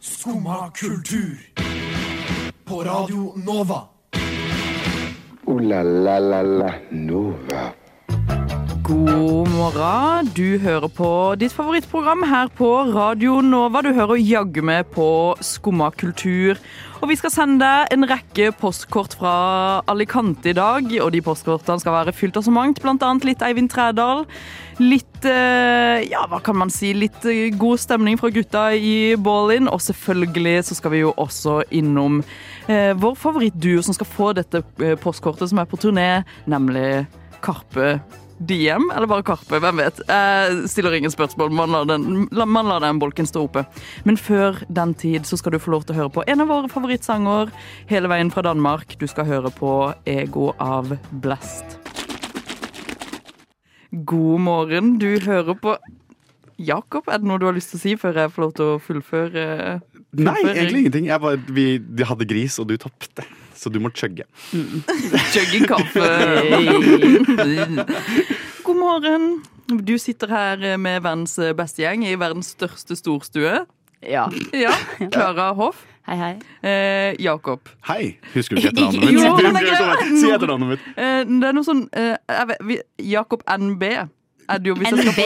Skumma kultur. På Radio Nova. O-la-la-la-la Nova. God morgen. Du hører på ditt favorittprogram her på Radio Nova. Du hører jaggu meg på Skumma kultur. Og vi skal sende deg en rekke postkort fra Alicante i dag. Og de postkortene skal være fylt av så mangt, annet litt Eivind Trædal. Litt eh, ja, hva kan man si, litt eh, god stemning fra gutta i Ballin. Og selvfølgelig så skal vi jo også innom eh, vår favorittduo som skal få dette eh, postkortet som er på turné, nemlig Karpe Diem, eller bare Karpe, hvem vet. Jeg stiller ingen spørsmål, man lar, den, man lar den bolken stå oppe. Men før den tid så skal du få lov til å høre på en av våre favorittsanger hele veien fra Danmark. Du skal høre på Ego av Blast. God morgen, du hører på Jakob, er det noe du har lyst til å si før jeg får lov til å fullføre? Nei, egentlig ingenting. Jeg bare, vi, de hadde gris, og du tapte. Så du må chugge. Chugging kaffe. God morgen. Du sitter her med verdens beste gjeng i verdens største storstue. Ja. Ja. Klara Hoff. Hei, hei. Eh, Jakob. Hei! Husker du ikke etternavnet mitt? Jo, men det er etternavnet? Si etternavnet mitt. Eh, det er noe sånn eh, jeg vet, vi, Jakob NB. Er det jo hvis jeg skal, NB?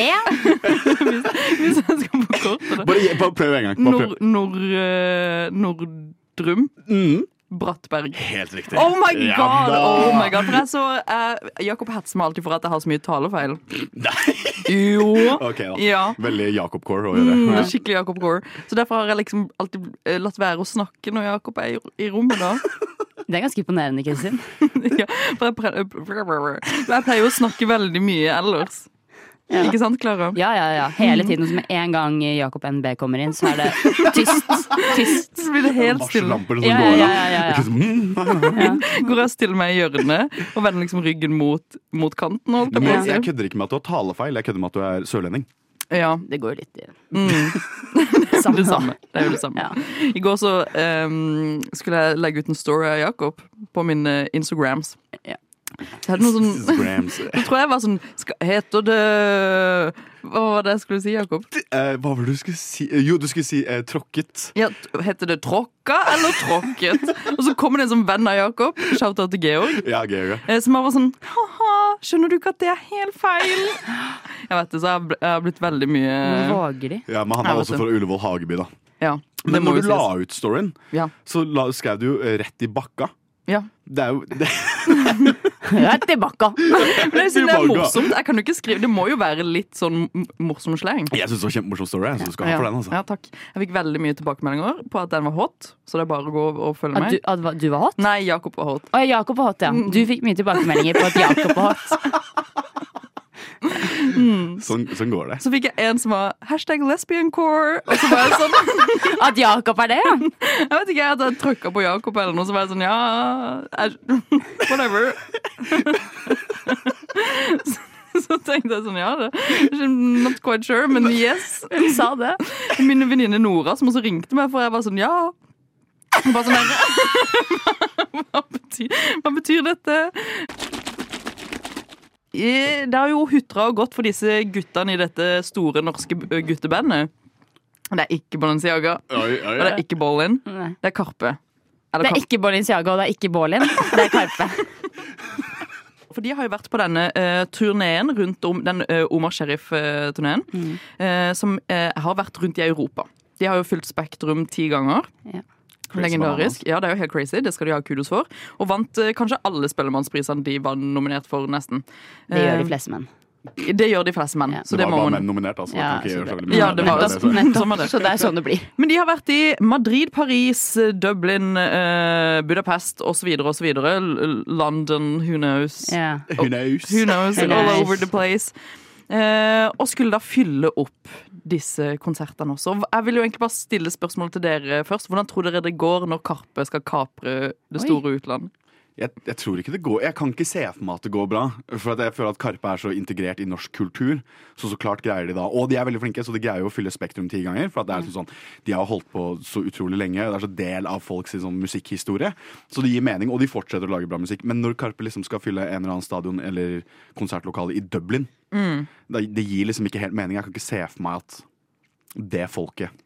hvis jeg skal på kortet. Bare, bare prøv en gang. Bare prøv. Nord, nord, eh, Nordrum Mm. Brattberg. Helt riktig. Oh my god! Ja, oh my god For jeg så uh, Jakob hetser meg alltid for at jeg har så mye talefeil. Nei. Jo. Ok, da. Ja. Veldig Jakob Core å gjøre. Mm, skikkelig Jakob Core. Så derfor har jeg liksom alltid eh, latt være å snakke når Jakob er i, i rommet. da Det er ganske imponerende, Kristin. ja, for jeg, pleier å snakke veldig mye ellers. Ja. Ikke sant, Klara? Ja, ja, ja. Hele tiden. Med en gang Jakob NB kommer inn, så er det tyst. Tyst. Så blir det helt stille. Som Ja, ja, ja, ja, ja. Sånn, mm, Går jeg stille meg i hjørnet og vender liksom ryggen mot, mot kanten. Og jeg jeg, kødder ikke med at du har talefeil, jeg kødder med at du er sørlending. Ja, Det går litt i mm, samme. det samme. Det er jo det samme. Ja. I går så um, skulle jeg legge ut en story av Jakob på mine Instagrams. Ja. Så hadde noe sånn Grams. Jeg tror jeg var sånn Heter det Hva var det jeg skulle si, Jakob? Eh, hva var det du skulle si? Eh, Jo, du skulle si eh, tråkket. Ja, heter det tråkka eller tråkket? Og så kommer det en sånn venn av Jakob, shout-out til Georg, Ja, Georg. eh, som bare var sånn Ha-ha, skjønner du ikke at det er helt feil? Jeg vet det, så jeg har bl- jeg har blitt veldig mye Våger de? Ja, men han Ja, er også fra Ullevål Hageby, da. Ja, Men når du la sies. ut storyen, Ja. så la, skrev du jo eh, rett i bakka. Ja. Det er jo det, Rett i bakka! Men jeg synes det er morsomt. Jeg kan jo ikke skrive Det må jo være litt sånn morsom sleng. Jeg syns det var kjempemorsom story. Jeg, så du skal ha for den, altså. ja, takk. Jeg fikk veldig mye tilbakemeldinger på at den var hot, så det er bare å gå og følge At med. du, at du var hot? Nei, Jakob var hot. Å, Jakob var hot, ja. Du fikk mye tilbakemeldinger på at Jakob var hot. Sånn, sånn går det. Så fikk jeg en som var hashtag lesbiancore, og så var jeg sånn At Jakob er det, ja! Jeg vet ikke, jeg hadde trykka på Jakob eller noe, så var jeg sånn ja jeg, Whatever. Så, så tenkte jeg sånn ja, det Not quite sure, men yes. Hun sa det. Min venninne Nora som også ringte meg, for jeg var sånn ja. Bare sånn hva, hva, betyr, hva betyr dette? Eh, Det har jo hutra og gått for disse guttene i dette store norske guttebandet. Det er ikke Balenciaga, Oi, oi, og det er ikke Ballin. Nei. Det er Karpe. Er Det er Karpe. ikke Balenciaga, og det er ikke Bollin. Det er Karpe. For de har jo vært på denne uh, turneen rundt om den uh, Omar Sheriff-turneen, eh, som uh, har vært rundt i Europa. De har jo fulgt Spektrum ti ganger. Ja. Legendarisk. Ja, det er jo helt crazy. Det skal de ha kudos for. Og vant eh, kanskje alle Spellemannsprisene de var nominert for, nesten. Det gjør Eh, de fleste menn. Det gjør de fleste menn. Ja. Så det det var bare menn nominert, altså. Ja, så det- Ja, det var det. så- Nettopp. Sånn. Så det er sånn det blir. Men de har vært i Madrid, Paris, Dublin, eh, Budapest osv. osv. London, who knows. Ja. Who knows? Who knows? Who All over the place. Eh, og skulle da fylle opp disse konsertene også. Jeg vil jo egentlig bare stille spørsmål til dere først. Hvordan tror dere det går når Karpe skal kapre det store utland? Jeg, jeg tror ikke det går Jeg kan ikke se for meg at det går bra. For at jeg føler at Karpe er så integrert i norsk kultur. Så så klart greier de da Og de er veldig flinke, så de greier jo å fylle Spektrum ti ganger. For at det er liksom sånn De har holdt på så utrolig lenge. Det er så del av folks sånn, musikkhistorie. Så det gir mening, og de fortsetter å lage bra musikk. Men når Karpe liksom skal fylle en eller annen stadion eller konsertlokale i Dublin, det, det gir liksom ikke helt mening. Jeg kan ikke se for meg at det folket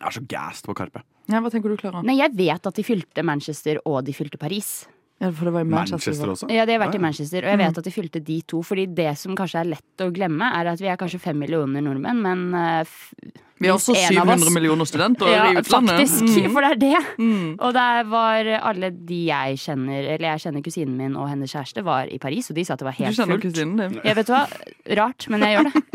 er så gassed på Karpe. Ja, hva tenker du, Klara? Nei, jeg vet at de fylte Manchester og de fylte Paris. Ja, for det var i Manchester. Manchester også. Ja, de har vært ja. i Manchester, og jeg vet at de fylte de to. Fordi det som kanskje er lett å glemme, er at vi er kanskje fem millioner nordmenn, men eh, Vi har også hvis en av oss- 700 millioner studenter Ja, i utlandet. faktisk. Mm. For det er det. Mm. Og der var alle de jeg kjenner, eller jeg kjenner kusinen min og hennes kjæreste, var i Paris, og de sa at det var helt fullt. Du kjenner fullt. kusinen din. Jeg vet hva, rart, men jeg gjør det.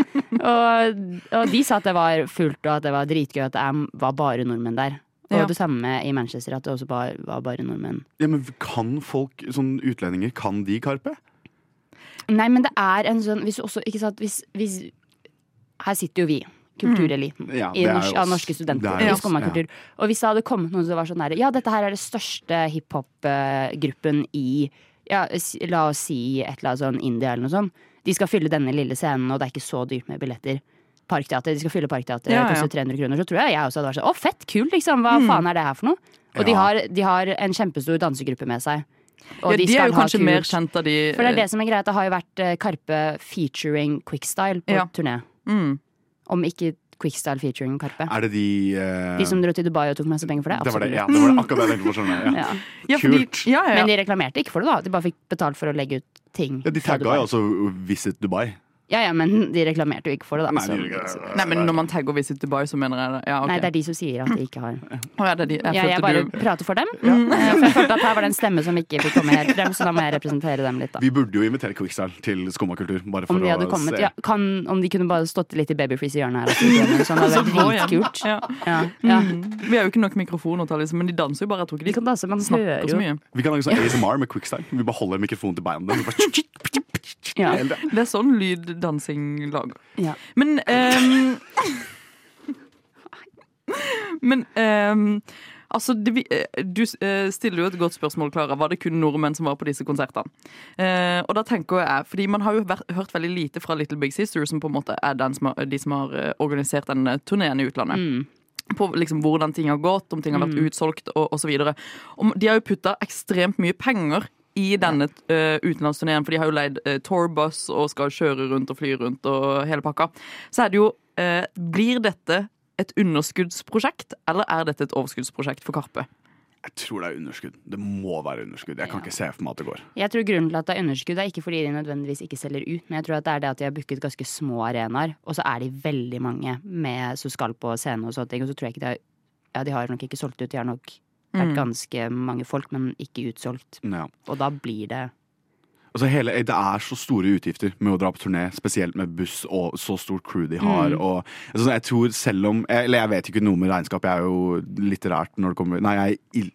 Og, og de sa at det var fullt, og at det var dritgøy at det er, var bare nordmenn der. Og Ja. det samme i Manchester, at det også bare, var bare nordmenn. Ja, men kan folk, sånn utlendinger, kan de Karpe? Nei, men det er en sånn hvis også, ikke sant, hvis, hvis Her sitter jo vi, kultureliten, Ja, det er norsk, av norske studenter. Er Skummakultur. Og hvis det hadde kommet noen som var sånn der Ja, dette her er det største hiphop-gruppen i ja, La oss si et eller annet sånn India eller noe sånt. De skal fylle denne lille scenen, og det er ikke så dyrt med billetter. Parkteater, De skal fylle Parkteatret, Ja, ja. koster 300 kroner. Så tror jeg jeg også hadde vært sånn Å, fett, kult, liksom! Hva Mm. faen er det her for noe? Og de, har, de har en kjempestor dansegruppe med seg. Og Ja, de er skal jo ha kanskje kult. mer kjent av de For det er det som er greia, det har jo vært eh, Karpe featuring Quickstyle på Ja. turné. Mm. Om ikke Quickstyle featuring Karpe. Er det de uh... De som dro til Dubai og tok masse penger for det? det var det, ja, det var det, akkurat det jeg tenkte på. Ja. Ja. Ja, fordi, Kult. ja, ja, ja. Men de reklamerte ikke for det, da. De bare fikk betalt for å legge ut ting. Ja, de tagga jo også Visit Dubai. Ja, ja, men de reklamerte jo ikke for det, da. Nei, så- de. Nei, men når man tagger Visit Dubai, så mener jeg det. Ja, okay. Nei, det er de som sier at de ikke har oh, ja, det er de. Jeg, ja, Jeg bare du prater for dem. Ja. For jeg følte at her var det en stemme som ikke fikk komme helt frem, så da må jeg representere dem litt, da. Vi burde jo invitere Quickstyle til Skummakultur. Bare for Om de hadde å kommet, se. ja, kan, om de kunne bare stått litt i babyfreeze i hjørnet her. Sånn, hadde vært dritkult. Ja. Ja, ja. Mm. Vi har jo ikke nok mikrofoner liksom, men de danser jo bare. Jeg tror ikke De de kan danse, man snakker hører så jo mye. Vi kan lage sånn ASMR med Quickstyle. Vi bare holder mikrofonen til beina deres. Ja. Det er sånn lyddansing lager. Ja. Men um, Men um, altså eh, Du eh, stiller jo et godt spørsmål, Klara. Var det kun nordmenn som var på disse konsertene? Eh, og da tenker jeg, fordi Man har jo vært, hørt veldig lite fra Little Big Sister, som på en måte er den som har, de som har eh, organisert den turneen i utlandet. Mm. På liksom hvordan ting har gått, om ting har vært utsolgt og osv. De har jo putta ekstremt mye penger i denne uh, utenlandsturneen, for de har jo leid uh, tourbuss og skal kjøre rundt og fly rundt og hele pakka. Så er det jo uh, Blir dette et underskuddsprosjekt, eller er dette et overskuddsprosjekt for Karpe? Jeg tror det er underskudd. Det må være underskudd. Jeg kan ikke se for meg at det går. Jeg tror grunnen til at det er underskudd, er ikke fordi de nødvendigvis ikke selger ut, men jeg tror at det er det at de har booket ganske små arenaer, og så er de veldig mange med, som skal på scene og sånne ting, og så tror jeg ikke de har Ja, de har nok ikke solgt ut, de har nok vært Mm. ganske mange folk, men ikke utsolgt. Ja. Og da blir det Altså hele, det er så store utgifter med å dra på turné, spesielt med buss og så stort crew de har. Mm. Og, altså, jeg tror selv om Eller jeg vet ikke noe med regnskap, jeg er jo litterært når det kommer Nei, jeg er ill...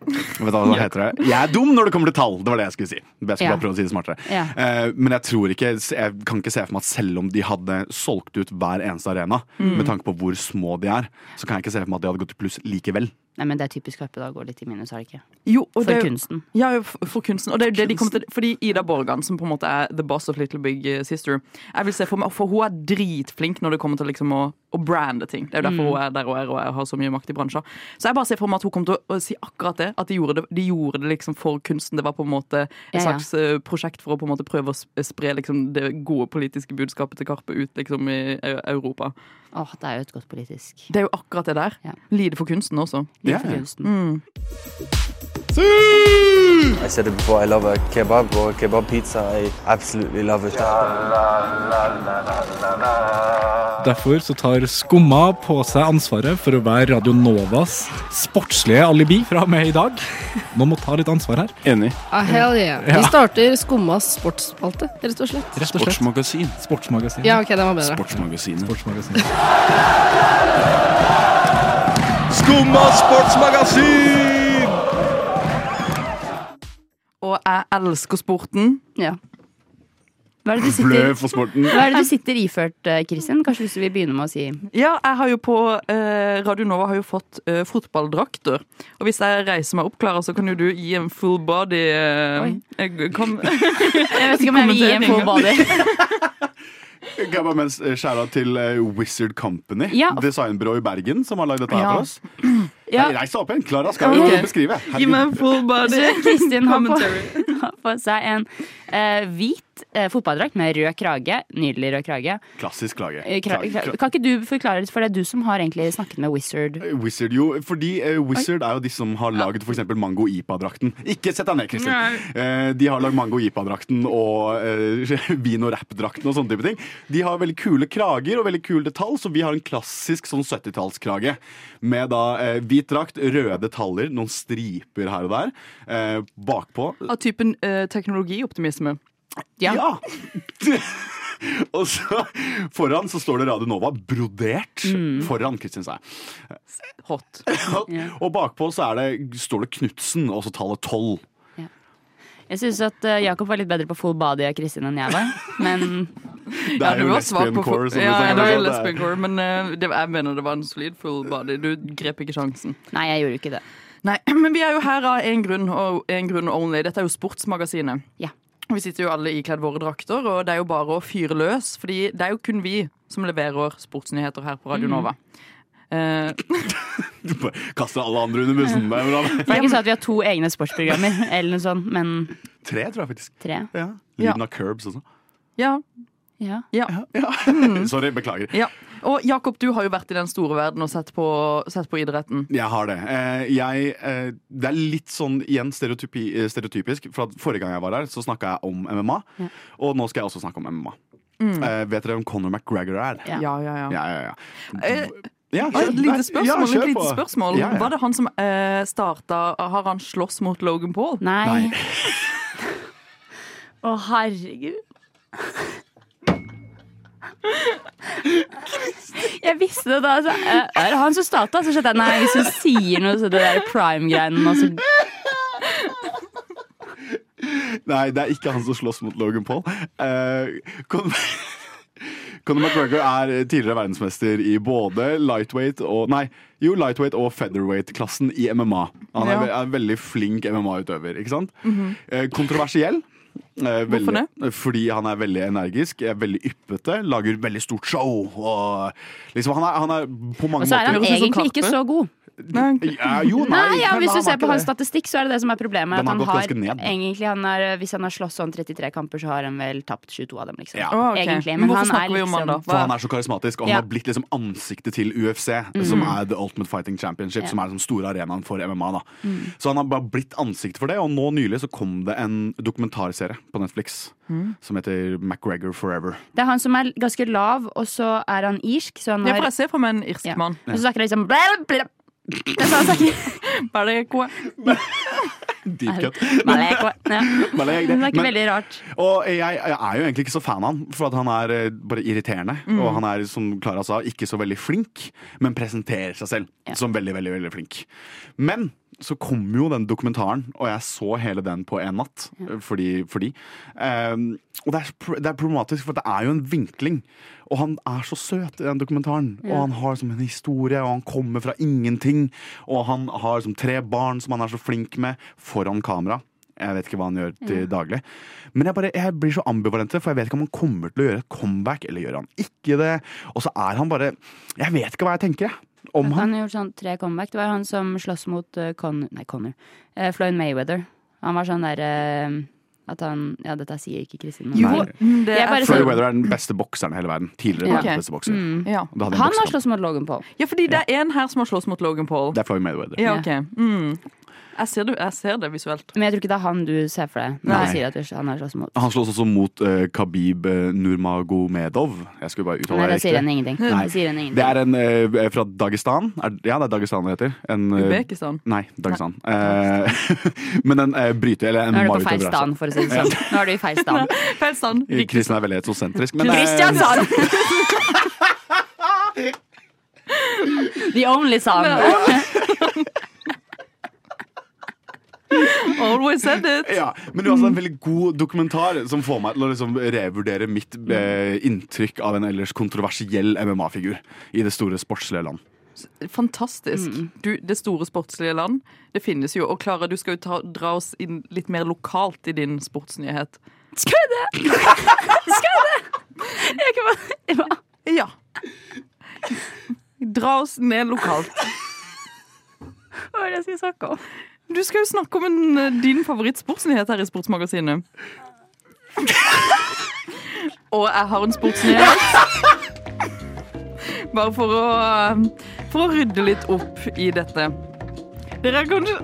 Vet du hva det heter det? Jeg er dum når det kommer til tall! Det var det jeg skulle si. Jeg skulle Ja. bare prøve å si det smartere. Ja. Uh, men jeg tror ikke Jeg kan ikke se for meg at selv om de hadde solgt ut hver eneste arena, Mm. med tanke på hvor små de er, så kan jeg ikke se for meg at de hadde gått i pluss likevel. Nei, men det er typisk Karpe, da går litt i minus, er det ikke? Jo, For det kunsten. Ja, for for kunsten. Og det er det de kommer til Fordi Ida Borgan, som på en måte er the boss of Little Big eh, Sister Jeg vil se For meg For hun er dritflink når det kommer til liksom å, å brande ting. Det er jo derfor hun er der hun er og jeg har så mye makt i bransjen. Så jeg bare ser for meg at hun kommer til å, si akkurat det. At de gjorde det, de gjorde det liksom for kunsten. Det var på en måte et Ja, ja. slags eh, prosjekt for å på en måte prøve å spre liksom det gode politiske budskapet til Karpe ut liksom i Europa. Åh, det er jo et godt politisk Det er jo akkurat det der. Ja. Lide for kunsten også. Liv Ja, for ja. kunsten. Mm. I said it before, I love a kebab or a kebab pizza. I absolutely love it. Derfor så tar Skumma på seg ansvaret for å være Radio Novas sportslige alibi fra og med i dag. Nå må ta litt ansvar her. Enig. Ah, hell yeah. Vi starter Skummas sportsspalte, rett og slett. Rett og slett. Sportsmagasin. Sportsmagasin. Ja, ok, den var bedre. Sportsmagasinet. Sportsmagasin. Skumma sportsmagasin! Og jeg elsker sporten. Ja. Hva er det du Blø sitter, for sporten. hva er det du sitter iført, eh, Kristin? Kanskje hvis du vil begynne med å si Ja, jeg har jo på eh, Radio Nova har jo fått eh, fotballdrakter. Og hvis jeg reiser meg opp, Klara, så kan jo du gi en full body eh, Oi. eh, kom, Jeg vet ikke om jeg vil gi en full body. Bare mens skjæra til eh, Wizard Company, Ja. designbyrå i Bergen, som har lagd dette her Ja. for oss. Ja. Reis deg opp igjen. Klara skal Ok. okay. beskrive. Gi meg en full body Kristin har på, har på seg en eh, hvit eh, fotballdrakt med rød krage. Nydelig rød krage. Klassisk klage. Eh, kra kan ikke du forklare litt, for det er du som har egentlig snakket med Wizard. Wizard, jo, fordi eh, Wizard er jo de som har laget for eksempel Mango IPA-drakten. Ikke sett deg ned, Kristin. Eh, de har lagd Mango IPA-drakten og eh, Vin og Rap-drakten og sånne type ting. De har veldig kule krager og veldig kule detalj, så vi har en klassisk sånn 70-tallskrage. Med da eh, hvit drakt, røde detaljer, noen striper her og der. Eh, bakpå Av typen eh, teknologioptimisme. Ja. og så foran så står det Radio Nova brodert. Foran Kristiansand. sa Hot. Hot. Og bakpå så er det, står det Knutsen, og så tallet 12. Jeg syns at eh, Jakob var litt bedre på full body av Kristin enn jeg var. Men Det er du jo lesbian core. som ja, det er- lesbian core, men uh, det, jeg mener det var en solid full body. Du grep ikke sjansen. nei, jeg gjorde ikke det. Nei, men vi er jo her av én grunn, og én grunn only. Dette er jo Sportsmagasinet. Ja. Vi sitter jo alle ikledd våre drakter, og det er jo bare å fyre løs. Fordi det er jo kun vi som leverer sportsnyheter her på Radio Nova. Eh, Du bare kaster alle andre under bussen. Det er bra. Det er ikke sånn at vi har to egne sportsprogrammer, eller noe sånt, men Tre, tror jeg faktisk. tre. Ja. Ja. Lyden av curbs også. ja, Ja. ja. Sorry, beklager. Ja. Og Jakob, du har jo vært i den store verden og sett på, sett på idretten. Jeg har det. Eh, jeg, eh, det er litt sånn igjen stereotypi, eh, stereotypisk. For at Forrige gang jeg var her, så snakka jeg om MMA. Og nå skal jeg også snakke om MMA. Mm. vet dere hvem Conor McGregor er? Ja. Ja, ja, ja. Ja, ja, ja. Ja, Et lite spørsmål. Ja, et lite spørsmål. Ja, ja. Var det han som eh, starta Har han slåss mot Logan Paul? Nei. Å, Å, herregud. Jeg visste det da. Så, eh, er det han som starta? Så skjønte jeg nei, hvis hun sier noe, så det der prime-greiene altså. Nei, det er ikke han som slåss mot Logan Paul. Uh, Conor McGregor er tidligere verdensmester i både lightweight og Nei, jo, lightweight og featherweight-klassen i MMA. Han er, Ja. ve- er veldig flink MMA-utøver, ikke sant? Eh, kontroversiell. Eh, Hvorfor det? Fordi han er veldig energisk, er veldig yppete, lager veldig stort show. Og liksom, han, er, han er på mange Og så er han Høres egentlig ikke så god. Nei. Ja, jo, nei, Nei, ja, Hvis du er ser på hans statistikk, så er det det som er problemet. Den At har han gått har, ganske ned. egentlig, han er, hvis han har slåss sånn 33 kamper, så har han vel tapt 22 av dem, liksom. Ja. Oh, okay. Egentlig. Men Men hvorfor han er snakker vi om han da? liksom For han er så karismatisk, og han Ja. har blitt liksom ansiktet til UFC, som er The Ultimate Fighting Championship, Ja. som er den store arenaen for MMA. da Så han har bare blitt ansiktet for det, og nå nylig så kom det en dokumentarserie på Netflix som heter McGregor Forever. Det er han som er ganske lav, og så er han irsk. Så han Ja, for har, jeg ser for meg en irsk ja. mann. Og så snakker han liksom blæ, blæ. Det er sånn han snakker. Bare ko- Deep cut. Maleko. Ja. Men det- Det er ikke veldig rart. Og jeg, jeg er jo egentlig ikke så fan av han, for at han er eh, bare irriterende. Mm. Og han er, som Klara sa, ikke så veldig flink, men presenterer seg selv Ja. som veldig, veldig, veldig flink. Men så kom jo den dokumentaren, og jeg så hele den på en natt. Fordi, fordi. Um, og det er, det er problematisk, for det er jo en vinkling. Og han er så søt i den dokumentaren. Og han har som en historie, og han kommer fra ingenting. Og han har som tre barn som han er så flink med, foran kamera. Jeg vet ikke hva han gjør til daglig. Men jeg, bare, jeg blir så ambivalent, for jeg vet ikke om han kommer til å gjøre et comeback, eller gjør han ikke det. Og så er han bare Jeg vet ikke hva jeg tenker, jeg. Om han. Han har gjort sånn tre comeback. Det var han som sloss mot uh, Con Nei, Connor. Uh, Floyd Mayweather. Han var sånn derre at han Ja, dette sier ikke Kristin. Jo, det er bare Floyd Mayweather Weather er den beste bokseren i hele verden. Tidligere Ja. verdens beste bokser. Mm. ja. Han har slåss mot Logan Paul. ja, fordi det er en her som har slåss mot Logan Paul. Det er Floyd Mayweather. Ja, okay. Mm. Jeg, ser det, jeg ser det visuelt. Men jeg tror ikke det er han du ser for deg når du sier at han slåss mot. Han slåss også mot uh, Khabib eh, Nurmagomedov. Jeg skulle bare uttale Nei, det riktig. sier ingenting. Nei. Det sier henne Det er en uh, fra Dagestan. Er, ja, det er Dagestan det heter. En, uh, Ubekistan. Nei, Dagestan. Uh, men en uh, bryter, eller en Nå er du på feil stand, for å si det sånn. Nå er du i feil stand. Feil stand. altså. Er veldig etnosentrisk. Men, Kristiansand! The only song. Always said it. Ja, men det er altså en veldig god dokumentar som får meg til å liksom revurdere mitt eh, inntrykk av en ellers kontroversiell MMA-figur i det store sportslige land. Fantastisk. Du, det store sportslige land, det finnes jo. Og Klara, du skal jo ta, dra oss inn litt mer lokalt i din sportsnyhet. Skal jeg det? Skal jeg det? Jeg kan bare Hva? Ja. Dra oss ned lokalt. Hva er det jeg skal snakke om? Du skal jo snakke om en, eh, din favorittsportsnyhet her i Sportsmagasinet. Og jeg har en sportsnyhet. Bare for å, for å rydde litt opp i dette. Dere er kanskje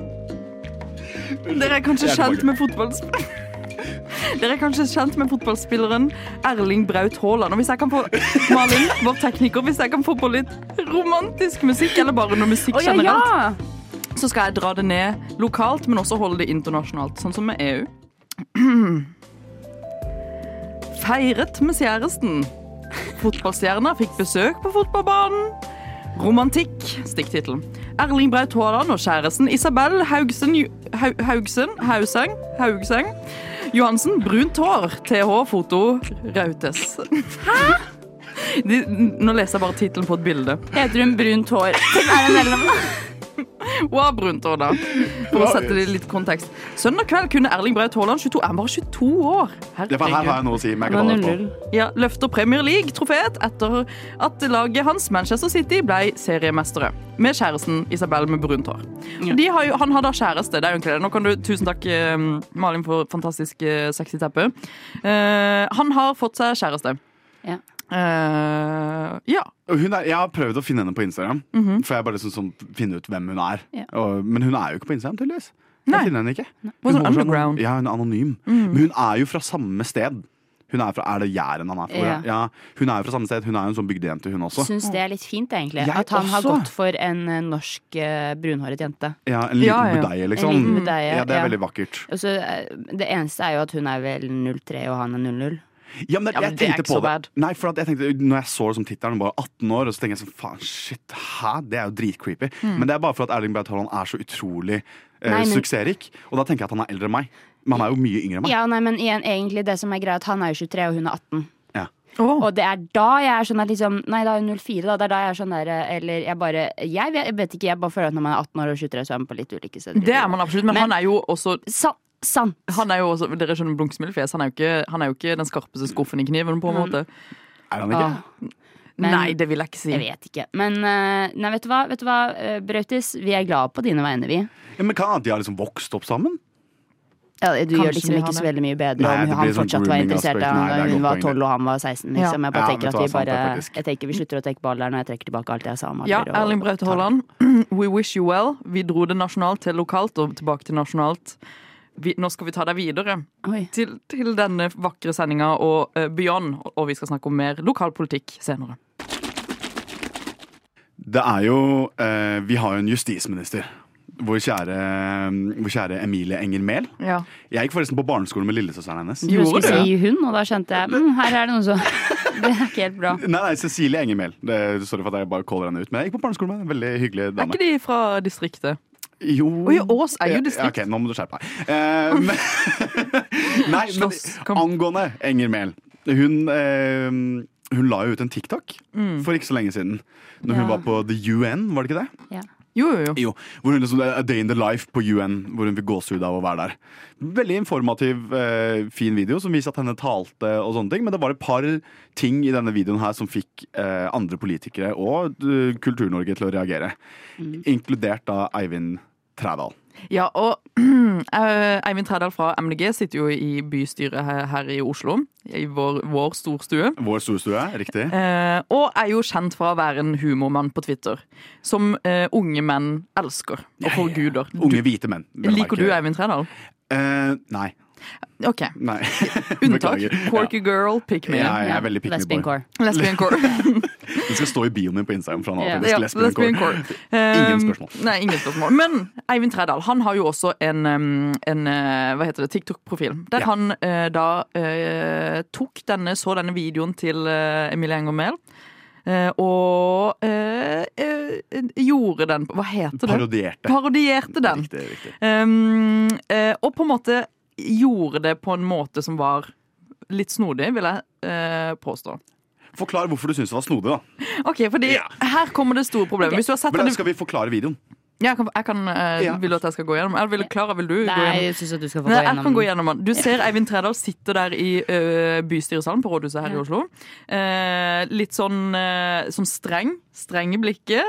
Dere er kanskje kjent med. Dere er kanskje kjent med fotballspilleren Erling Braut Haaland. Og hvis jeg kan få Malin, vår tekniker, hvis jeg kan få på litt romantisk musikk, eller bare noe musikk generelt, ja! Så skal jeg dra det ned lokalt, men også holde det internasjonalt, sånn som med EU. Feiret med kjæresten. Fotballstjerna fikk besøk på fotballbanen. Romantikk, stikktittelen. Erling Braut Haaland og kjæresten Isabel Haugsen Hau- Haugsen Hauseng Haugseng Johansen. Brunt hår. TH Foto Rautes. Hæ?! De, nå leser jeg bare tittelen på et bilde. Heter hun brunt hår? Det? Hun har brunt hår, da. For å sette det i litt kontekst. Søndag kveld kunne Erling Braut Haaland 22 Er han bare 22 år? For her har jeg noe å si. Men jeg kan ta det på. Ja, løfter Premier League-trofeet etter at laget hans, Manchester City, ble seriemestere. Med kjæresten Isabel med brunt hår. Har jo, han har da kjæreste. det er jo egentlig det. Nå kan du, Tusen takk, eh, Malin, for fantastisk eh, sexy teppe. Uh, han har fått seg kjæreste. Ja. Eh, ja. Hun er, jeg har prøvd å finne henne på Instagram, Mhm. for jeg bare liksom sånn, finne ut hvem hun er. Yeah. Og, men hun er jo ikke på Instagram, tydeligvis. Nei. Jeg finner henne ikke. Hun er sånn-. Ja, hun er anonym. Mm. Men hun er jo fra samme sted. Hun er, fra, er det Jæren han er fra? Yeah. Ja, hun er jo fra samme sted. Hun er jo en sånn bygdejente, hun også. Syns det er litt fint, egentlig. Jeg At han har gått for en eh, norsk eh, brunhåret jente. Ja, En liten Ja, ja. budeie, liksom. En liten budeie, ja, det er veldig vakkert. Og eh, det eneste er jo at hun er vel 03 og han er 00. Ja, men, Ja, men jeg det er ikke så bad. Nei, for at jeg tenkte, når jeg så det som tittelen, bare 18 år, og så tenker jeg sånn faen, shit, hæ? Det er jo dritcreepy. Mm. Men det er bare for at Erling Braut Haaland er så utrolig eh, Nei, men- suksessrik. Og da tenker jeg at han er eldre enn meg. Men han er jo mye yngre enn meg. Ja, nei, men igjen, egentlig det som er greit, han er jo 23 og hun er 18. Ja. Oh. Og det er da jeg er sånn at liksom Nei, da er hun 04, da. Det er da jeg er sånn der Eller jeg bare Jeg vet, jeg vet ikke, jeg bare føler at når man er 18 år og 23, så er man på litt ulike steder. Det er man absolutt, men, Men- han er jo også Sa, sant. han er jo også, Dere skjønner blunksmilfjes. Han, er jo ikke- han er jo ikke den skarpeste skuffen i kniven, på en Mm. måte. Er han ikke? Ah, Men- Nei, det vil jeg ikke si. jeg vet ikke. Men eh, nei, vet du hva, vet du hva eh, Brautis? Vi er glad på dine vegne, vi. Ja, men kan de har liksom vokst opp sammen? Ja, du Kanskje gjør liksom vi ikke så det. veldig mye bedre Nei, om det han sånn fortsatt var interessert Nei, det er da godt hun var poeng, det. 12 og han var 16. Liksom. Ja. Jeg bare Ja, tenker at vi det, bare faktisk. Jeg tenker vi slutter å trekke baller når jeg trekker tilbake alt jeg sa om Ja, og- Erling Braut Haaland. We wish you well. Vi dro det nasjonalt til lokalt og tilbake til nasjonalt. Vi, nå skal vi ta deg videre til, til denne vakre sendinga og uh, beyond. Og vi skal snakke om mer lokalpolitikk senere. Det er jo eh, Vi har jo en justisminister. Vår kjære, vår kjære Emilie Enger Mehl. Ja. Jeg gikk forresten på barneskolen med lillesøsteren hennes. Du skulle Gjorde si hun, og da skjønte jeg mm, her er det noe som Det er ikke helt bra. Nei, nei, Cecilie Enger Mehl. Det- Sorry for at jeg bare caller henne ut. Men jeg gikk på barneskolen med en Veldig hyggelig Er ikke de fra distriktet? Jo Oi, Ås er jo Ja, distrikt. Ja, ok, nå må du skjerpe deg. Eh, men, nei, men kom. angående Enger Mehl. Hun, eh, hun la jo ut en TikTok for ikke så lenge siden. Når hun Ja. var på The UN, var det ikke det? Jo, jo, jo. Jo, hvor hun liksom, A Day in the Life på UN, hvor hun fikk gåsehud av å være der. Veldig informativ, eh, fin video som viser at henne talte og sånne ting. Men det var et par ting i denne videoen her som fikk eh, andre politikere og eh, Kultur-Norge til å reagere. Inkludert da Eivind Trædal. Ja, og eh, Eivind Trædal fra MDG sitter jo i bystyret her, her i Oslo. I vår, vår storstue. Vår storstue, riktig. Eh, og er jo kjent for å være en humormann på Twitter. Som eh, unge menn elsker og forguder. Unge hvite menn. Liker du. Eivind Trædal? Eh, nei. OK. nei. Unntak. Corky Quirky girl, pick me. Ja, jeg er veldig pick me Lesbian core. Lesbian core. Det skal stå i bioen min på Instagram. fra yeah. Ja. Lesbian lesbian core. core. Ingen Um, spørsmål. Nei, ingen spørsmål. Men Eivind Trædal han har jo også en, um, en uh, hva heter det, TikTok-profil. Der Ja. han uh, da uh, tok denne, så denne videoen til uh, Emilie Enger Mehl. uh, og uh, uh, gjorde den Hva heter det? Parodierte. Parodierte den. Riktig, riktig. Um, og på en måte gjorde det på en måte som var litt snodig, vil jeg eh, påstå. Forklar hvorfor du syns det var snodig, da. Ok, fordi Ja. Her kommer det store problemet. Hvis du har sett Men da skal vi forklare videoen. Ja, jeg kan, jeg kan, eh, Ja. Vil du at jeg skal gå gjennom? Eller vil, Klara, vil du gå Nei, gjennom? jeg syns at du skal få Nei, gå jeg gjennom kan gå gjennom den. Du ser Eivind Tredal sitte der i ø, bystyresalen på rådhuset her i Oslo. Eh, litt sånn, eh, sånn streng. Streng i blikket.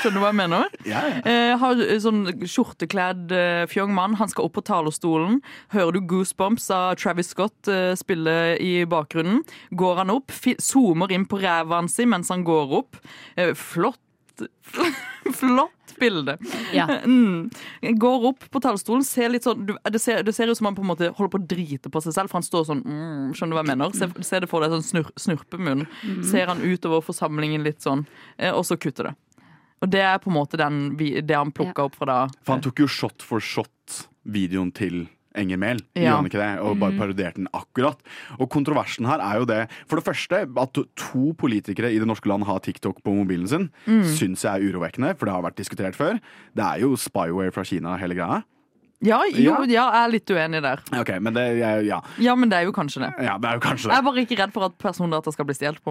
Skjønner du hva jeg mener? Ja, ja. Eh, har sånn skjortekledd eh, fjong mann. Han skal opp på talerstolen. Hører du Goosebumps av Travis Scott eh, spille i bakgrunnen. Går han opp, fi zoomer inn på ræva hans mens han går opp. Eh, flott Flott bilde. Ja. Mm. Går opp på talerstolen, ser litt sånn du, det, ser, det ser ut som han på en måte holder på å drite på seg selv, for han står sånn mm, Skjønner du hva jeg mener? Se, se det for deg sånn snur, snurpemunn. Ser han utover forsamlingen litt sånn, eh, og så kutter det. Og det er på en måte den, det han plukka opp fra da. For han tok jo shot for shot-videoen til Enger Mehl, Ja. gjorde han ikke det? Og bare parodierte den akkurat. Og kontroversen her er jo det For det første, at to politikere i det norske land har TikTok på mobilen sin, syns jeg er urovekkende, for det har vært diskutert før. Det er jo spyware fra Kina, hele greia. Ja, jo, Ja. ja, jeg er litt uenig der. Ok, men det, ja. Ja, men det er jo kanskje det. ja, det er jo kanskje Jeg er bare ikke redd for at persondata skal bli stjålet.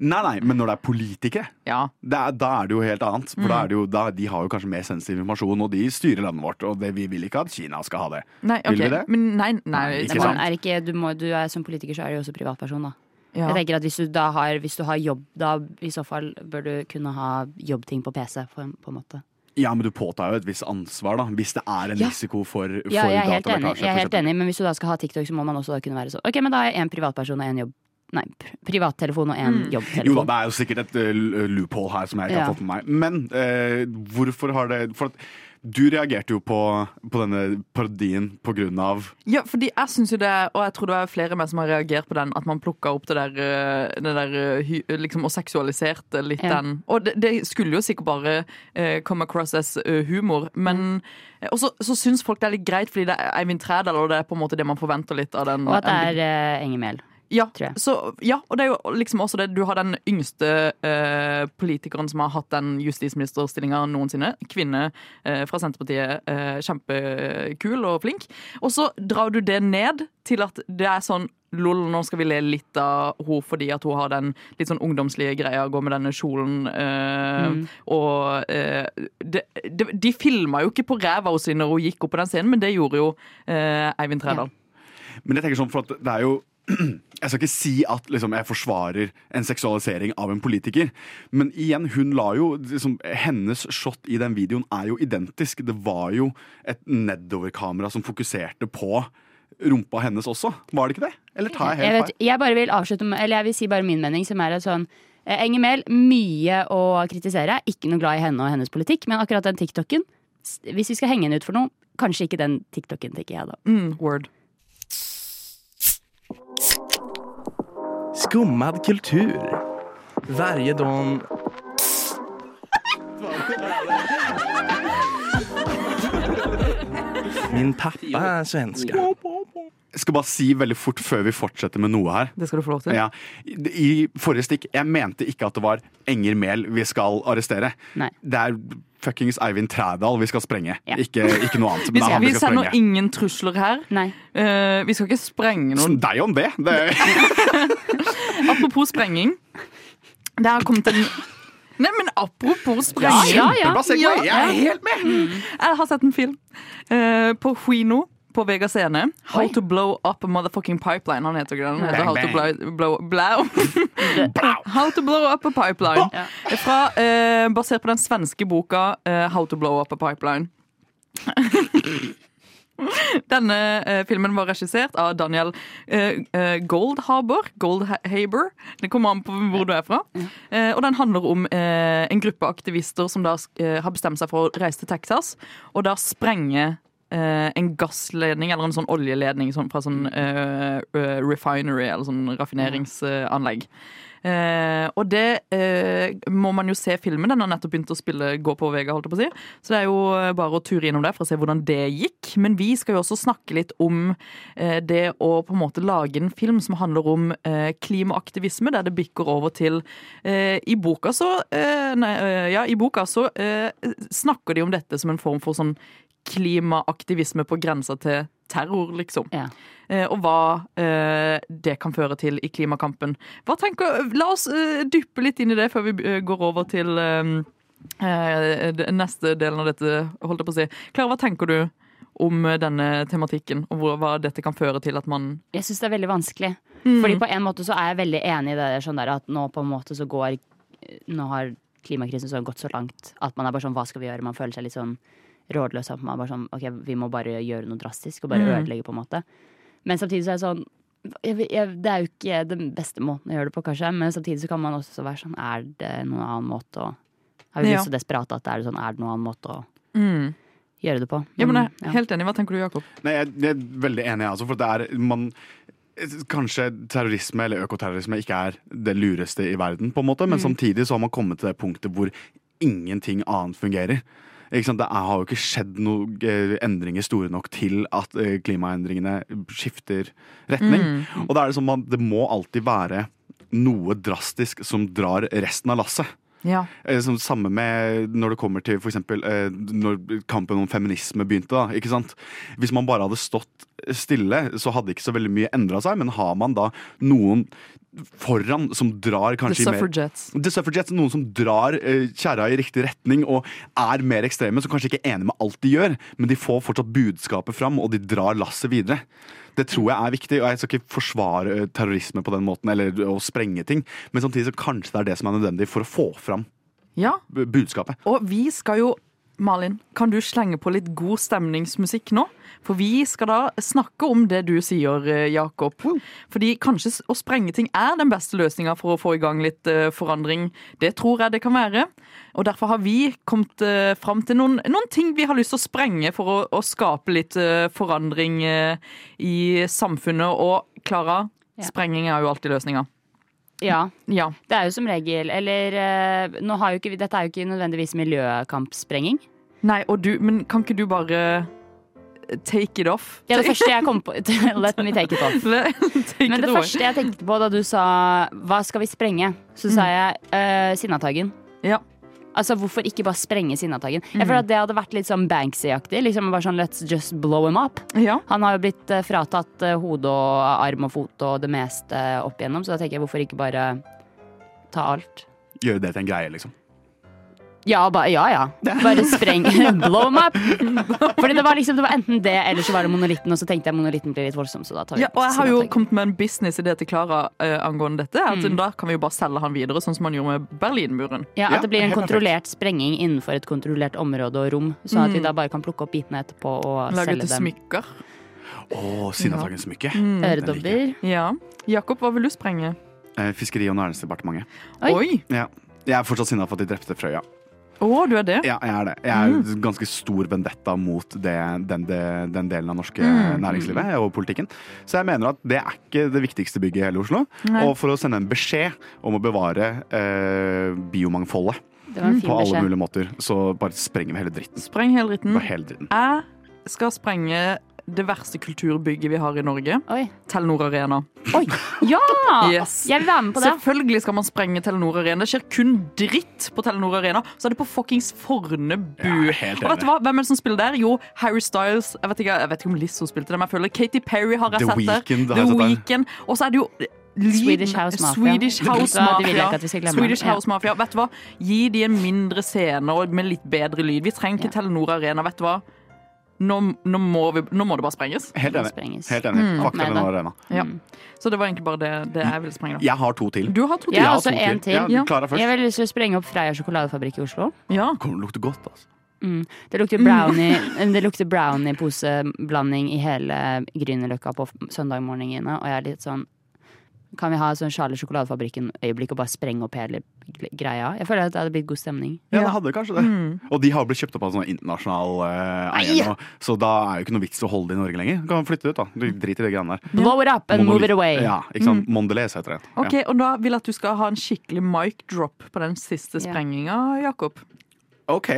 Nei, nei, men når det er politikere, Ja. det er, da er det jo helt annet. For da Mm. er det jo, da, de har jo kanskje mer sensitiv informasjon, og de styrer landet vårt. Og det, vi vil ikke at Kina skal ha det. Nei, Vil vi det? Men nei, nei, Nei, ikke sant? er ikke, du, må, du er Som politiker så er du jo også privatperson, da. Ja. Jeg tenker at hvis du da har, hvis du har jobb, da i så fall bør du kunne ha jobbting på PC, på en, på en måte. Ja, men du påtar jo et visst ansvar, da. Hvis det er en Ja. risiko for, for Ja, jeg er helt enig, jeg er helt enig, men hvis du da skal ha TikTok, så må man også da kunne være sånn Ok, men da har jeg én privatperson og én jobb Nei, privattelefon og én Mm. Jo da, det er jo sikkert et uh, loophole her som jeg ikke Ja. har fått med meg. Men uh, hvorfor har det For at du reagerte jo på, på denne parodien på grunn av Ja, fordi jeg synes jo det, og jeg tror det er flere av meg som har reagert på den, at man plukka opp det der, eh, det der eh, liksom, og seksualiserte litt Ja. den. Og det, det skulle jo sikkert bare eh, come across as eh, humor, men Og så, så syns folk det er litt greit, fordi det er Eivind Trædal, og det er på en måte det man forventer litt av den. Og at det er uh, Enger Mehl. Ja, tror jeg. så, ja, og det er jo liksom også det Du har den yngste eh, politikeren som har hatt den justisministerstillinga noensinne. Kvinne eh, fra Senterpartiet. Eh, kjempekul og flink. Og så drar du det ned til at det er sånn Lol, nå skal vi le litt av henne fordi at hun har den litt sånn ungdomslige greia, går med denne kjolen. øh, Mm. Og øh, de, de, de filma jo ikke på ræva hennes når hun gikk opp på den scenen, men det gjorde jo øh, Eivind Trædal. Men jeg tenker sånn, for at det er jo jeg skal ikke si at liksom, jeg forsvarer en seksualisering av en politiker. Men igjen, hun la jo liksom, Hennes shot i den videoen er jo identisk. Det var jo et nedoverkamera som fokuserte på rumpa hennes også. Var det ikke det? Eller tar jeg Jeg, helt feil? jeg bare vil avslutte med Eller jeg vil si bare min mening, som er at sånn eh, Enger Mehl, mye å kritisere. Ikke noe glad i henne og hennes politikk, men akkurat den TikToken Hvis vi skal henge henne ut for noe, kanskje ikke den TikToken, tenker jeg da. Mm, word. Skummad kultur. Varje dag... Min pappa er svenska. Jeg skal bare si veldig fort før vi fortsetter med noe her. Det skal du få lov til. Ja. I forrige stikk, jeg mente ikke at det var Enger Mehl vi skal arrestere. Nei. Det er fuckings Eivind Trædal vi skal sprenge. Ja. Ikke, ikke noe annet. Vi, skal, vi vi sender ingen trusler her. Nei. Uh, vi skal ikke sprenge noen. Deg om det. det Apropos sprenging. Det har kommet en Nei, men apropos sprenging. Ja, ja. ja. Jeg er helt med! Jeg har sett en film uh, på Huino på Vega Scene. How Oi. to blow up a motherfucking pipeline. Han heter den. Han heter Bang, How to blow, blow, blow. How to blow up a pipeline. Fra, eh, basert på den svenske boka eh, How to blow up a pipeline. Denne eh, filmen var regissert av Daniel eh, eh, Goldhaber. Goldhaber. Det kommer an på hvor du er fra. Eh, og den handler om eh, en gruppe aktivister som da eh, har bestemt seg for å reise til Texas og da sprenge en gassledning eller en sånn oljeledning sånn, fra sånn eh, eh, refinery eller sånn raffineringsanlegg. Eh, og det eh, må man jo se filmen. Den har nettopp begynt å spille Gå på Vega. holdt jeg på å si. Så det er jo eh, bare å ture innom det for å se hvordan det gikk. Men vi skal jo også snakke litt om eh, det å på en måte lage en film som handler om eh, klimaaktivisme, der det bikker over til eh, I boka så eh, Nei, eh, ja, i boka så eh, snakker de om dette som en form for sånn klimaaktivisme på grensa til terror, liksom. Ja. Eh, og hva eh, det kan føre til i klimakampen. Hva tenker, La oss eh, dyppe litt inn i det før vi går over til, neste delen av dette, holdt jeg på å si. Klara, hva tenker du om denne tematikken, og hvor, hva dette kan føre til at man Jeg syns det er veldig vanskelig. Mm. Fordi på en måte så er jeg veldig enig i det der, sånn der at nå på en måte så går Nå har klimakrisen så gått så langt at man er bare sånn hva skal vi gjøre? Man føler seg litt sånn rådløs. av man er bare sånn ok, vi må bare gjøre noe drastisk og bare Mm. ødelegge, på en måte. Men samtidig så er det sånn jeg, jeg, Det er jo ikke den beste måten å gjøre det på, kanskje, men samtidig så kan man også være sånn Er det noen annen måte å Har vi Ja. blitt så desperate at det er sånn Er det noen annen måte å mm. gjøre det på? Ja, men jeg ja. er helt enig. Hva tenker du, Jakob? Nei, jeg, jeg er veldig enig, altså, for det er man Kanskje terrorisme eller økoterrorisme ikke er det lureste i verden, på en måte, men Mm. samtidig så har man kommet til det punktet hvor ingenting annet fungerer. Det har jo ikke skjedd noen eh, endringer store nok til at eh, klimaendringene skifter retning. Mm. Og da er det sånn at det må alltid være noe drastisk som drar resten av lasset. Ja. Eh, Som samme med når det kommer til eksempel eh, når kampen om feminisme begynte. da, ikke sant? Hvis man bare hadde stått stille, så hadde ikke så veldig mye endra seg. Men har man da noen foran som drar The kanskje mer. The Suffragettes, Noen som drar uh, kjerra i riktig retning og er mer ekstreme, som kanskje ikke er enig med alt de gjør, men de får fortsatt budskapet fram, og de drar lasset videre. Det tror jeg er viktig, og jeg skal ikke forsvare eh, terrorisme på den måten, eller å sprenge ting, men samtidig så kanskje det er det som er nødvendig for å få fram Ja, budskapet. og vi skal jo Malin, kan du slenge på litt god stemningsmusikk nå? For vi skal da snakke om det du sier, eh, Jakob. Fordi kanskje å sprenge ting er den beste løsninga for å få i gang litt eh, forandring. Det tror jeg det kan være. Og derfor har vi kommet uh, fram til noen, noen ting vi har lyst til å sprenge for å, å skape litt eh, forandring eh, i samfunnet. Og Klara, Ja. sprenging er jo alltid løsninga. Ja. Ja. Det er jo som regel Eller eh, nå har jo ikke, vi- dette er jo ikke nødvendigvis miljøkampsprenging. Nei, og du, men kan ikke du bare take it off? Ja, det første jeg kom på Let me take it off. take Men det away. første jeg tenkte på da du sa 'hva skal vi sprenge', så sa jeg uh, Sinnataggen. Ja. Altså, Hvorfor ikke bare sprenge Sinnataggen? Mm. Jeg føler at Det hadde vært litt sånn Banksy-aktig. Liksom bare sånn, Let's just blow him up. Ja. Han har jo blitt eh, fratatt eh, hode og arm og fot og det meste opp igjennom, så da tenker jeg hvorfor ikke bare ta alt? Gjøre det til en greie, liksom. Ja, ba, ja, ja. Bare spreng. blow them up! Fordi det var liksom, det var enten det, eller så var det monolitten, og så tenkte jeg monolitten blir litt voldsom, så da tar vi Ja, og jeg har jo kommet med en businessidé til Klara uh, angående dette. At Mm. Da kan vi jo bare selge han videre, sånn som man gjorde med Berlinmuren. Ja, At det blir en kontrollert sprenging innenfor et kontrollert område og rom. Sånn at vi Mm. da bare kan plukke opp bitene etterpå og Lage selge til dem. smykker. Å, Sinnataggens smykke. Mm. Øredobber. Ja. Jakob, hva vil du sprenge? Eh, Fiskeri- og næringsdepartementet. Oi. Oi! Ja. Jeg er fortsatt sinna for at de drepte Frøya. Å, du er det? Ja, jeg er det. Jeg er ganske stor vendetta mot det, den, den delen av norske Mm. næringslivet og politikken. Så jeg mener at det er ikke det viktigste bygget i hele Oslo. Nei. Og for å sende en beskjed om å bevare eh, biomangfoldet på alle beskjed. mulige måter, så bare sprenger vi hele dritten. Spreng hele dritten. Hele dritten. Jeg skal sprenge det verste kulturbygget vi har i Norge. Oi. Telenor Arena. Oi! Ja! Yes. Jeg vil være med på det. Selvfølgelig skal man sprenge Telenor Arena. Det skjer kun dritt på Telenor Arena. Så er det på fuckings Fornebu. Ja, og vet du hva? Hvem er det som spiller der? Jo, Harry Styles. Jeg vet ikke, jeg vet ikke om Lizzo spilte det, men jeg føler Katy Perry har jeg The sett der. The. Weeknd. Og så er det jo Swedish House Mafia. Swedish House Mafia. Swedish House. Vet du hva? Gi de en mindre scene og med litt bedre lyd. Vi trenger ikke Ja. Telenor Arena. Vet du hva? Nå, nå, må vi, nå må det bare sprenges. Helt enig. sprenges. Helt enig. Mm. Fakta Med Arena. Ja. Mm. Så det var egentlig bare det, det jeg ville sprenge. da. Jeg har to til. Du har to Jeg til. har Ja, også to en til. Ja. Klara først. Jeg vil lyst til å sprenge opp Freia sjokoladefabrikk i Oslo. Ja. Kommer til å godt, altså. Mm. Det lukter brownie Det lukter brownie-poseblanding i hele Grünerløkka på søndagmorgenene, og jeg er litt sånn Kan vi ha sånn Charlie Sjokoladefabrikken-øyeblikk og bare sprenge opp hele greia? Jeg føler at det hadde blitt god stemning. Ja, det hadde kanskje det. Mm. Og de har blitt kjøpt opp av sånne internasjonal eh, eier nå, så da er jo ikke noe vits å holde det i Norge lenger. Du kan flytte ut, da. Du driter i de greiene der. Blow it up and move it away. Ja, ikke sant? Mondelez heter det. Ok, og da vil jeg at du skal ha en skikkelig mic drop på den siste sprenginga, Jakob. Ja. OK.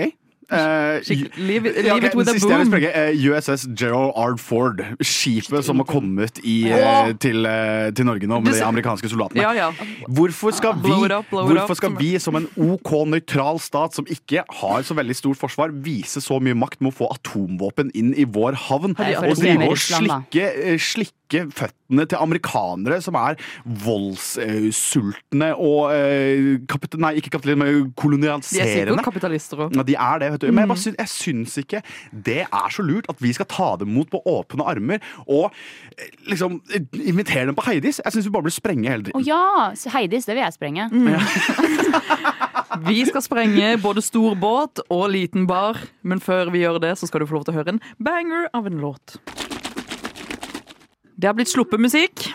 Eh, Skikkelig, leave it, leave okay, it with a boom. sprenge, er USS Gerald R. Ford. Skipet som har kommet i, uh, til, eh, til Norge nå med de amerikanske soldatene. Ja, ja. Hvorfor skal vi, up, hvorfor skal vi som en OK nøytral stat som ikke har så veldig stort forsvar, vise så mye makt med å få atomvåpen inn i vår havn? Og drive og slikke, eh, slikke slikke føttene til amerikanere som er voldssultne og eh, kapit Nei, ikke kapitalister, men De er sikkert kolonialiserende. kapitalister òg. Ja, de er det, vet du. Men jeg, bare syns, jeg syns ikke det er så lurt at vi skal ta dem imot på åpne armer og eh, liksom invitere dem på Heidis. Jeg syns vi bare burde sprenge hele Å dritten. ja! så Heidis, det vil jeg sprenge. Vi skal sprenge både stor båt og liten bar, men før vi gjør det, så skal du få lov til å høre en banger av en låt. Det har blitt sluppet musikk.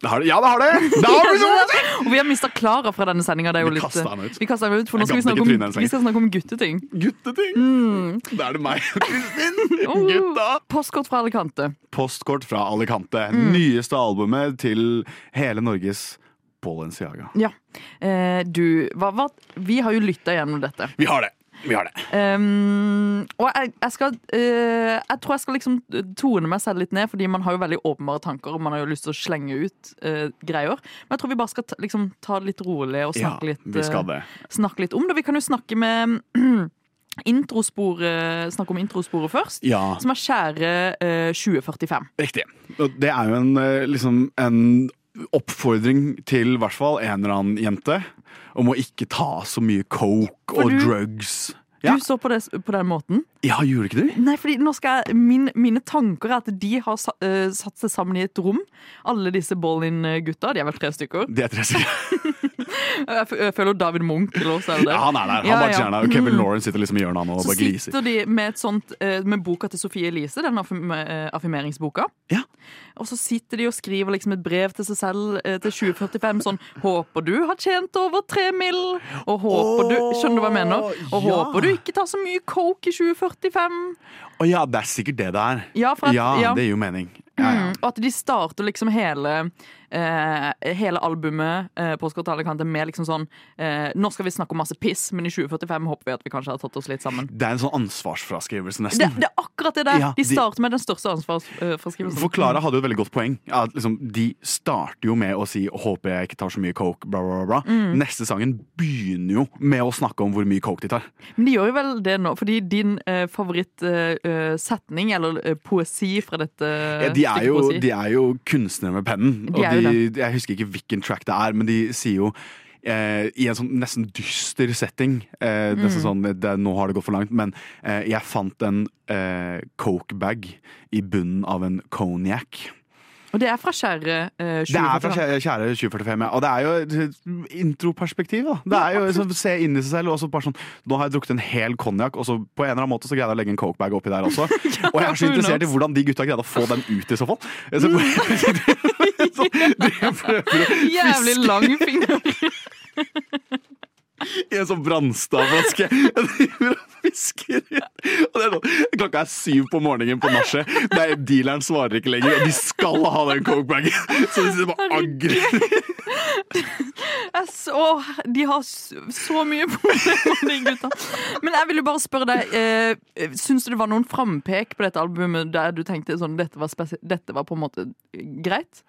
Det har Ja, det har det! det, har det musikk! Og vi har mista Klara fra denne sendinga. Vi kastet henne ut. Vi kastet henne ut, for nå skal vi snakke om, vi skal snakke om gutteting. Gutteting! Da er det meg og Kristin. Oh. Gutta. Postkort fra Alicante. Postkort fra Alicante. Mm. Nyeste albumet til hele Norges Balenciaga. Ja. Eh, du, hva, hva, vi har jo lytta gjennom dette. Vi har det. Vi har det. Um, og jeg, jeg skal uh, Jeg tror jeg skal liksom tone meg selv litt ned, fordi man har jo veldig åpenbare tanker, og man har jo lyst til å slenge ut uh, greier. Men jeg tror vi bare skal ta, liksom, ta det litt rolig og Ja, snakke, litt, vi skal eh, det. snakke litt om det. Vi kan jo snakke med introsporet snakk om introsporet først. Ja. Som er Skjære eh, 2045. Riktig. Det er jo en, eh, liksom, en oppfordring til i hvert fall en eller annen jente om å ikke ta så mye coke og du- Ja. Så på, det, på den måten? ja, gjorde ikke du? Nei, fordi nå skal jeg, min, Mine tanker er at de har sa, uh, satt seg sammen i et rom. Alle disse Ballin-gutta. De er vel tre stykker. De er tre stykker. Jeg, jeg føler David Munch eller også er det. Ja, han er der. Han Ja, ja. Og Kevin Mm. Lauren sitter liksom i hjørnet han og Så bare gliser. Så sitter de med et sånt uh, Med boka til Sofie Elise, den affirm eh, affirmeringsboka. Ja. Og så sitter de og skriver liksom et brev til seg selv uh, til 2045 sånn 'Håper du har tjent over tre mill.' Og håper du Skjønner du hva jeg mener? Og ja. håper du ikke tar så mye coke i 2045. Å ja, det er sikkert det det er. Ja, at- ja. det gir jo mening. Ja, ja. Mm, og at de starter liksom hele Hele albumet eh, på Scott Alicante med liksom sånn eh, Nå skal vi snakke om masse piss, men i 2045 håper vi at vi kanskje har tatt oss litt sammen. Det er en sånn ansvarsfraskrivelse, Det, nesten. det er akkurat det der! Ja, de de- starter med den største ansvarsfraskrivelsen. For Klara hadde jo et veldig godt poeng. At liksom, de starter jo med å si 'håper jeg ikke tar så mye coke', bla, bla, bla. Mm. Neste sangen begynner jo med å snakke om hvor mye coke de tar. Men de gjør jo vel det nå, fordi din eh, favorittsetning, eller eh, poesi fra dette Ja, de, er jo, poesi. de er jo kunstnere med pennen. De Og jo de, jeg husker ikke hvilken track det er, men de sier jo eh, i en sånn nesten dyster setting eh, Mm. sånn, det, Nå har det gått for langt, men eh, jeg fant en eh, coke-bag i bunnen av en cognac. Og det er fra Kjære eh, 2045. Det er fra kjære, kjære 2045, ja. Og det er jo introperspektiv, da. Det er jo sånn, Se inn i seg selv, og så bare sånn Nå har jeg drukket en hel konjakk, og så på en eller annen måte så greide jeg å legge en cokebag oppi der også. Og jeg er så interessert i hvordan de gutta greide å få den ut, i så fall. Så, de å Jævlig lang finger. I en sånn Brannstad-flaske. Er sånn, Klokka er syv på morgenen på nachet. Dealeren svarer ikke lenger, og de skal ha den coke-bagen! Så de sitter bare og agrer. Og de har så mye problemer, de gutta. Men jeg vil jo bare spørre deg, eh, syns du det var noen frampek på dette albumet der du tenkte sånn, dette var, dette var på en måte greit?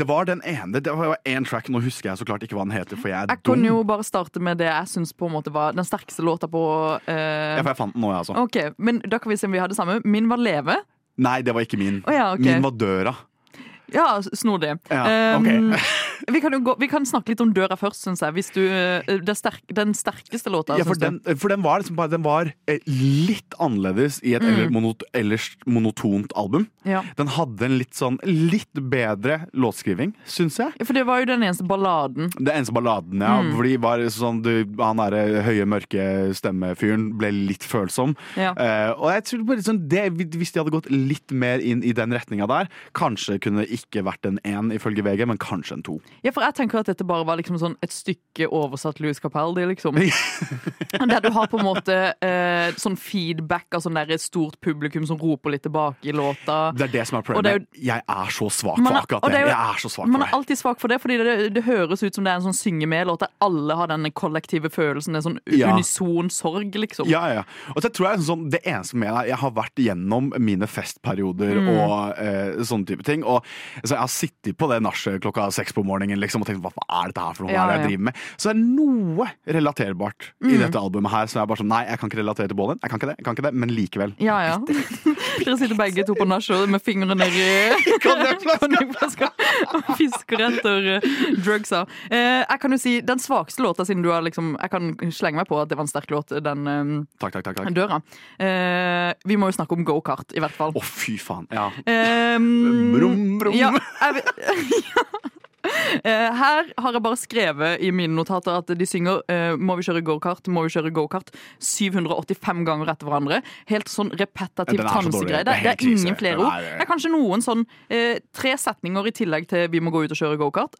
Det var den ene, det var én track, nå husker jeg så klart ikke hva den heter, for jeg er Jeg kan dum. jo bare starte med det jeg syns på en måte var den sterkeste låta på eh, Ja, for jeg fant den nå, jeg, altså. Okay, men Da kan vi se om vi har det samme. Min var 'Leve'. Nei, det var ikke min. Oh, ja, okay. Min var Døra. Ja, snodig. Ja, okay. Um, vi, kan gå, vi kan snakke litt om døra først, syns jeg. Du, eh, sterk, den sterkeste låta. Ja, for den, for den var, liksom den var eh, litt annerledes i et Mm. monot, ellers monotont album. Ja. Den hadde en litt sånn litt bedre låtskriving, syns jeg. Ja, For det var jo den eneste balladen. Den eneste balladen, ja. Mm. Fordi var sånn, du, han derre høye, mørke stemmefyren ble litt følsom. Ja. Uh, og jeg tror bare sånn, det, Hvis de hadde gått litt mer inn i den retninga der, kanskje kunne det ikke vært en én ifølge VG, men kanskje en to. Ja, for jeg tenker at dette bare var liksom sånn et stykke oversatt Louis Capaldi, liksom. Der du har på en måte eh, sånn feedback av sånn der stort publikum som roper litt tilbake i låta. Det er det som er problemet. er problemet. Jeg er så svak for akkurat det. det er jo- Jeg er så svak Man er alltid svak for det, fordi det, det høres ut som det er en sånn synge med-låt der alle har denne kollektive følelsen, en sånn Ja. unison sorg, liksom. Ja, ja, ja. Og så tror jeg sånn, Det eneste med deg Jeg har vært gjennom mine festperioder Mm. og eh, sånne type ting. Og så Jeg har sittet på det nachet klokka seks på morgenen liksom, og tenkt hva er dette her for noe? Ja, jeg driver med? Så det er noe relaterbart i Mm. dette albumet her. Så jeg er bare sånn, Nei, jeg kan ikke relatere til Bålen, Jeg kan ikke det, jeg kan ikke det, men likevel. Ja, ja. Dere sitter begge to på nachet med fingrene i konjakkflaska og fisker etter drugs drugsa. Eh, jeg kan jo si den svakeste låta, siden du har liksom Jeg kan slenge meg på at det var en sterk låt, den eh, Takk, takk, takk. døra. Eh, vi må jo snakke om gokart, i hvert fall. Å, fy faen. Ja. Eh, Brum, brum. Ja, jeg, vet- Eh, Her har jeg bare skrevet i mine notater at de synger eh, 'Må vi kjøre gokart', 'Må vi kjøre gokart' 785 ganger etter hverandre. Helt sånn repetativ transegreie. Det Det, er det er ingen flere ord. Det er kanskje noen sånn eh, tre setninger i tillegg til 'Vi må gå ut og kjøre gokart'.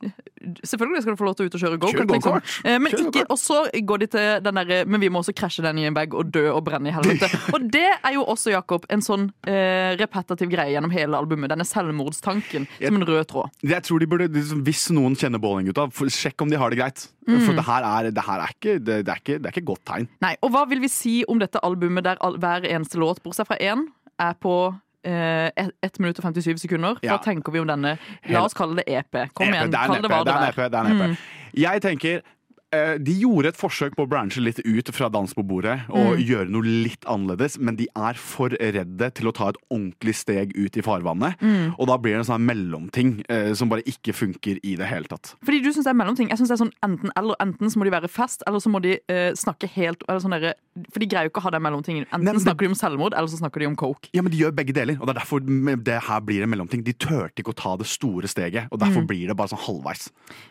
Selvfølgelig skal du få lov til å ut og kjøre gokart. Liksom. Eh, Men ikke, og så går de til den derre Men vi må også krasje den i en vegg og dø og brenne i helvete. Og det er jo også, Jakob, en sånn eh, repetativ greie gjennom hele albumet. Denne selvmordstanken som en rød tråd. Jeg tror de burde, liksom, Hvis noen kjenner Bowling-gutta, sjekk om de har det greit. Mm. For det her er, det her er, ikke, det, det er ikke Det er ikke godt tegn. Nei, Og hva vil vi si om dette albumet der all, hver eneste låt, bortsett fra én, er på eh, 1 minutt og 57 sekunder? Hva Ja. tenker vi om denne? La oss kalle det EP. Kom EP, igjen, kall det hva det er. EP, det er. Mm. Jeg tenker eh, de gjorde et forsøk på å branche litt ut fra dans på bordet og Mm. gjøre noe litt annerledes, men de er for redde til å ta et ordentlig steg ut i farvannet. Mm. Og da blir det en sånn mellomting eh, som bare ikke funker i det hele tatt. Fordi du synes det er mellomting. Jeg synes det er sånn enten eller. Enten så må de være fast, eller så må de eh, snakke helt eller sånn der For de greier jo ikke å ha den mellomtingen. Enten Nei, det- snakker de om selvmord, eller så snakker de om coke. Ja, men De gjør begge deler, og det er derfor det her blir en mellomting. De turte ikke å ta det store steget, og derfor Mm. blir det bare sånn halvveis.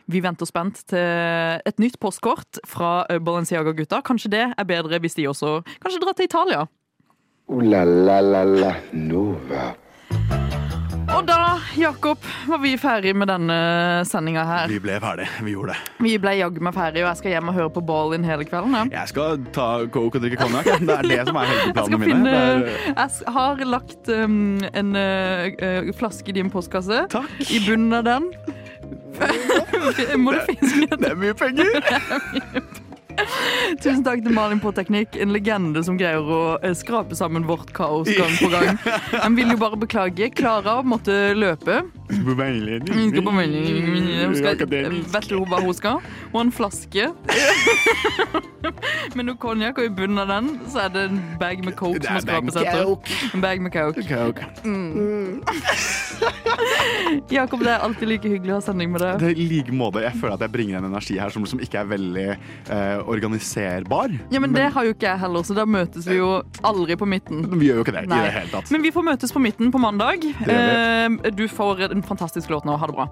Vi venter spent til et nytt postkort fra eh, Balenciaga-gutta. Kanskje det er bedre hvis de også kanskje drar til Italia. Uh, la la la la Nova. Og da, Jakob, var vi ferdig med denne sendinga her. Vi ble ferdig. Vi gjorde det. Vi ble jaggu meg ferdig, og jeg skal hjem og høre på Ballin hele kvelden. Ja. Jeg skal ta coke og drikke konjakk. Det er det som er helgeplanene mine. Det er, Jeg har lagt um, en uh, flaske i din postkasse. I bunnen av den. Fiske det er mye penger! Tusen takk til Malin på teknikk, en legende som greier å eh, skrape sammen vårt kaos gang på gang. Jeg vil jo bare beklage. Klara måtte løpe. Hun skal på melding. Hun skal, vet du hva hun skal? Og en flaske. Med noe konjakk, og i bunnen av den så er det en bag med coke Det som skrapes etter. coke. En bag med coke. Coke. Mm. Jakob, det er alltid like hyggelig å ha sending med deg. Det er i like måte. Jeg føler at jeg bringer en energi her som, som ikke er veldig eh, organiserbar. Ja, men det har jo ikke jeg heller, så da møtes vi jo aldri på midten. Vi gjør jo ikke det Nei. i det hele tatt. Men vi får møtes på midten på mandag. Det gjør Eh, Du får en fantastisk låt nå. Ha det bra.